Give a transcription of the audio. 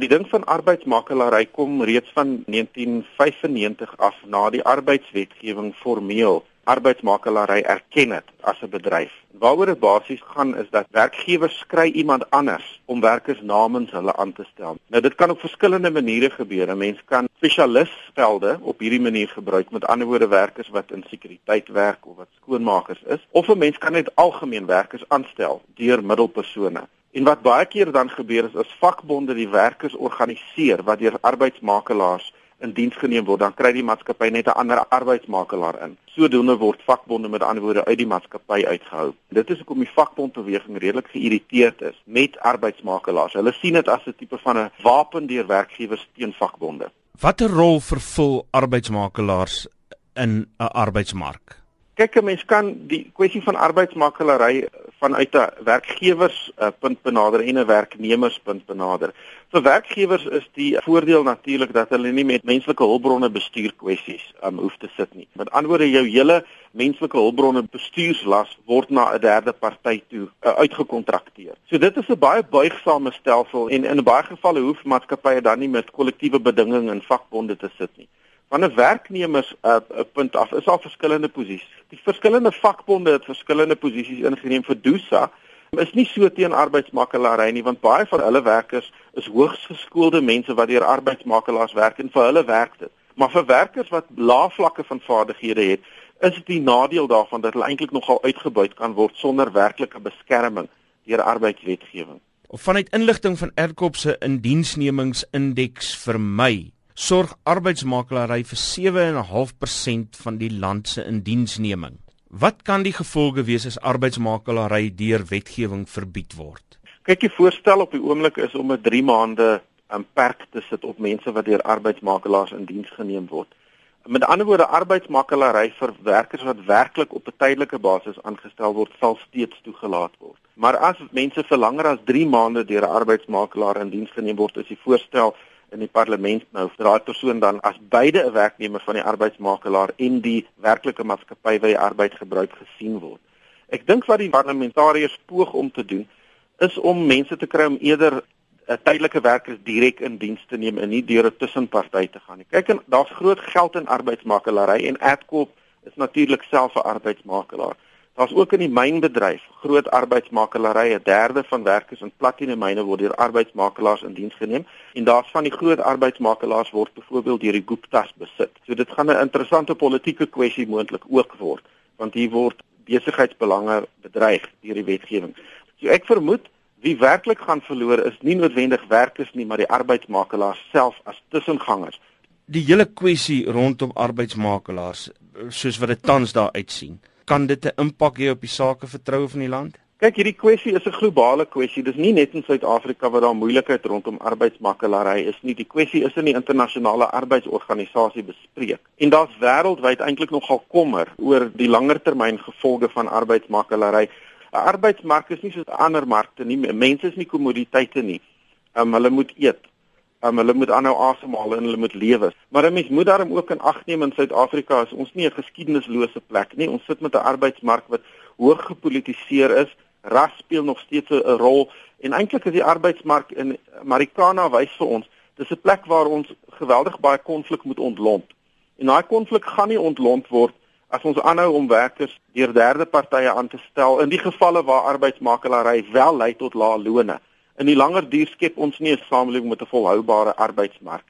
Die ding van arbeidsmakelaary kom reeds van 1995 af na die arbeidswetgewing formeel arbeidsmakelaary erken het as 'n bedryf. Waaroor dit basies gaan is dat werkgewers skry iemand anders om werkers namens hulle aan te stel. Nou dit kan op verskillende maniere gebeur. 'n Mens kan spesialistvelde op hierdie manier gebruik, met ander woorde werkers wat in sekuriteit werk of wat skoonmakers is, of 'n mens kan net algemeen werkers aanstel deur middelpersone. En wat baie keer dan gebeur is as vakbonde die werkers organiseer wat deur arbeidsmakelaars in diens geneem word, dan kry die maatskappy net 'n ander arbeidsmakelaar in. Sodoende word vakbonde met ander woorde uit die maatskappy uitgehou. Dit is hoekom die vakbondbeweging redelik geïrriteerd is met arbeidsmakelaars. Hulle sien dit as 'n tipe van 'n wapen deur werkgewers teen vakbonde. Watter rol vervul arbeidsmakelaars in 'n arbeidsmark? Kyk, 'n mens kan die kwessie van arbeidsmakelaary vanuit 'n werkgewers uh, benader en 'n werknemers punt benader. Vir werkgewers is die voordeel natuurlik dat hulle nie met menslike hulpbronne bestuur kwessies um, hoef te sit nie. Met ander woorde, jou hele menslike hulpbronne bestuurslas word na 'n derde party toe uh, uitgekontrakteer. So dit is 'n baie buigsame stelsel en in baie gevalle hoef maatskappye dan nie met kollektiewe bedingings en vakbonde te sit nie. Van 'n werknemers uh, punt af is daar verskillende posisies. Die verskillende vakbonde het verskillende posisies ingeneem vir Dusa is nie so teen arbeidsmakelaary nie want baie van hulle werkers is hoogs geskoolde mense wat deur arbeidsmakelaars werk en vir hulle werk dit. Maar vir werkers wat lae vlakke van vaardighede het, is dit die nadeel daarvan dat hulle eintlik nogal uitgebuit kan word sonder werklike beskerming deur arbeidswetgewing. Of vanuit inligting van Erkop se indiensnemingsindeks vir my sorg arbeidsmakelaary vir 7.5% van die land se indiensneming. Wat kan die gevolge wees as arbeidsmakelaary deur wetgewing verbied word? Kyk, die voorstel op die oomblik is om 'n 3 maande beperk te sit op mense wat deur arbeidsmakelaars in diens geneem word. Met ander woorde, arbeidsmakelaary vir werkers wat werklik op 'n tydelike basis aangestel word, sal steeds toegelaat word. Maar as mense vir langer as 3 maande deur 'n arbeidsmakelaar in diens geneem word, is die voorstel in die parlement nou vir daai persoon dan as beide 'n werknemer van die arbeidsmakelaar en die werklike maatskappy waar die arbeid gebruik gesien word. Ek dink wat die parlementariërs poog om te doen is om mense te kry om eerder 'n uh, tydelike werkers direk in diens te neem en nie deur 'n tussenparty te gaan nie. Kyk, daar's groot geld in arbeidsmakelaary en Adcoop is natuurlik self 'n arbeidsmakelaar. Daar's ook in die mynbedryf groot arbeidsmakelaarye. 'n Derde van werkers in platinemyne word deur arbeidsmakelaars in diens geneem en daar's van die groot arbeidsmakelaars word byvoorbeeld deur die Guptas besit. So dit gaan 'n interessante politieke kwessie moontlik ook word want hier word besigheidsbelange bedreig deur die wetgewing. So ek vermoed wie werklik gaan verloor is nie noodwendig werkers nie, maar die arbeidsmakelaars self as tussengangers. Die hele kwessie rondom arbeidsmakelaars soos wat dit tans daar uitsien kan dit 'n impak hê op die sakevertroue van die land? Kyk, hierdie kwessie is 'n globale kwessie. Dis nie net in Suid-Afrika waar daar moeilikheid rondom arbeidsmakelaary is nie. Die kwessie is in die internasionale arbeidsorganisasie bespreek. En daar's wêreldwyd eintlik nogal kommer oor die langertermyn gevolge van arbeidsmakelaary. 'n Arbeidsmark is nie soos ander markte nie. Mense is nie kommoditeite nie. Um, hulle moet eet um, hulle moet aanhou asemhaal en hulle moet lewe. Maar 'n mens moet daarom ook in ag neem in Suid-Afrika is ons nie 'n geskiedenislose plek nie. Ons sit met 'n arbeidsmark wat hoog gepolitiseer is. Ras speel nog steeds 'n rol en eintlik is die arbeidsmark in Marikana wys vir ons dis 'n plek waar ons geweldig baie konflik moet ontlont. En daai konflik gaan nie ontlont word as ons aanhou om werkers deur derde partye aan te stel in die gevalle waar arbeidsmakelaary wel lei tot lae lone in die langer duur skep ons nie 'n samelewing met 'n volhoubare arbeidsmark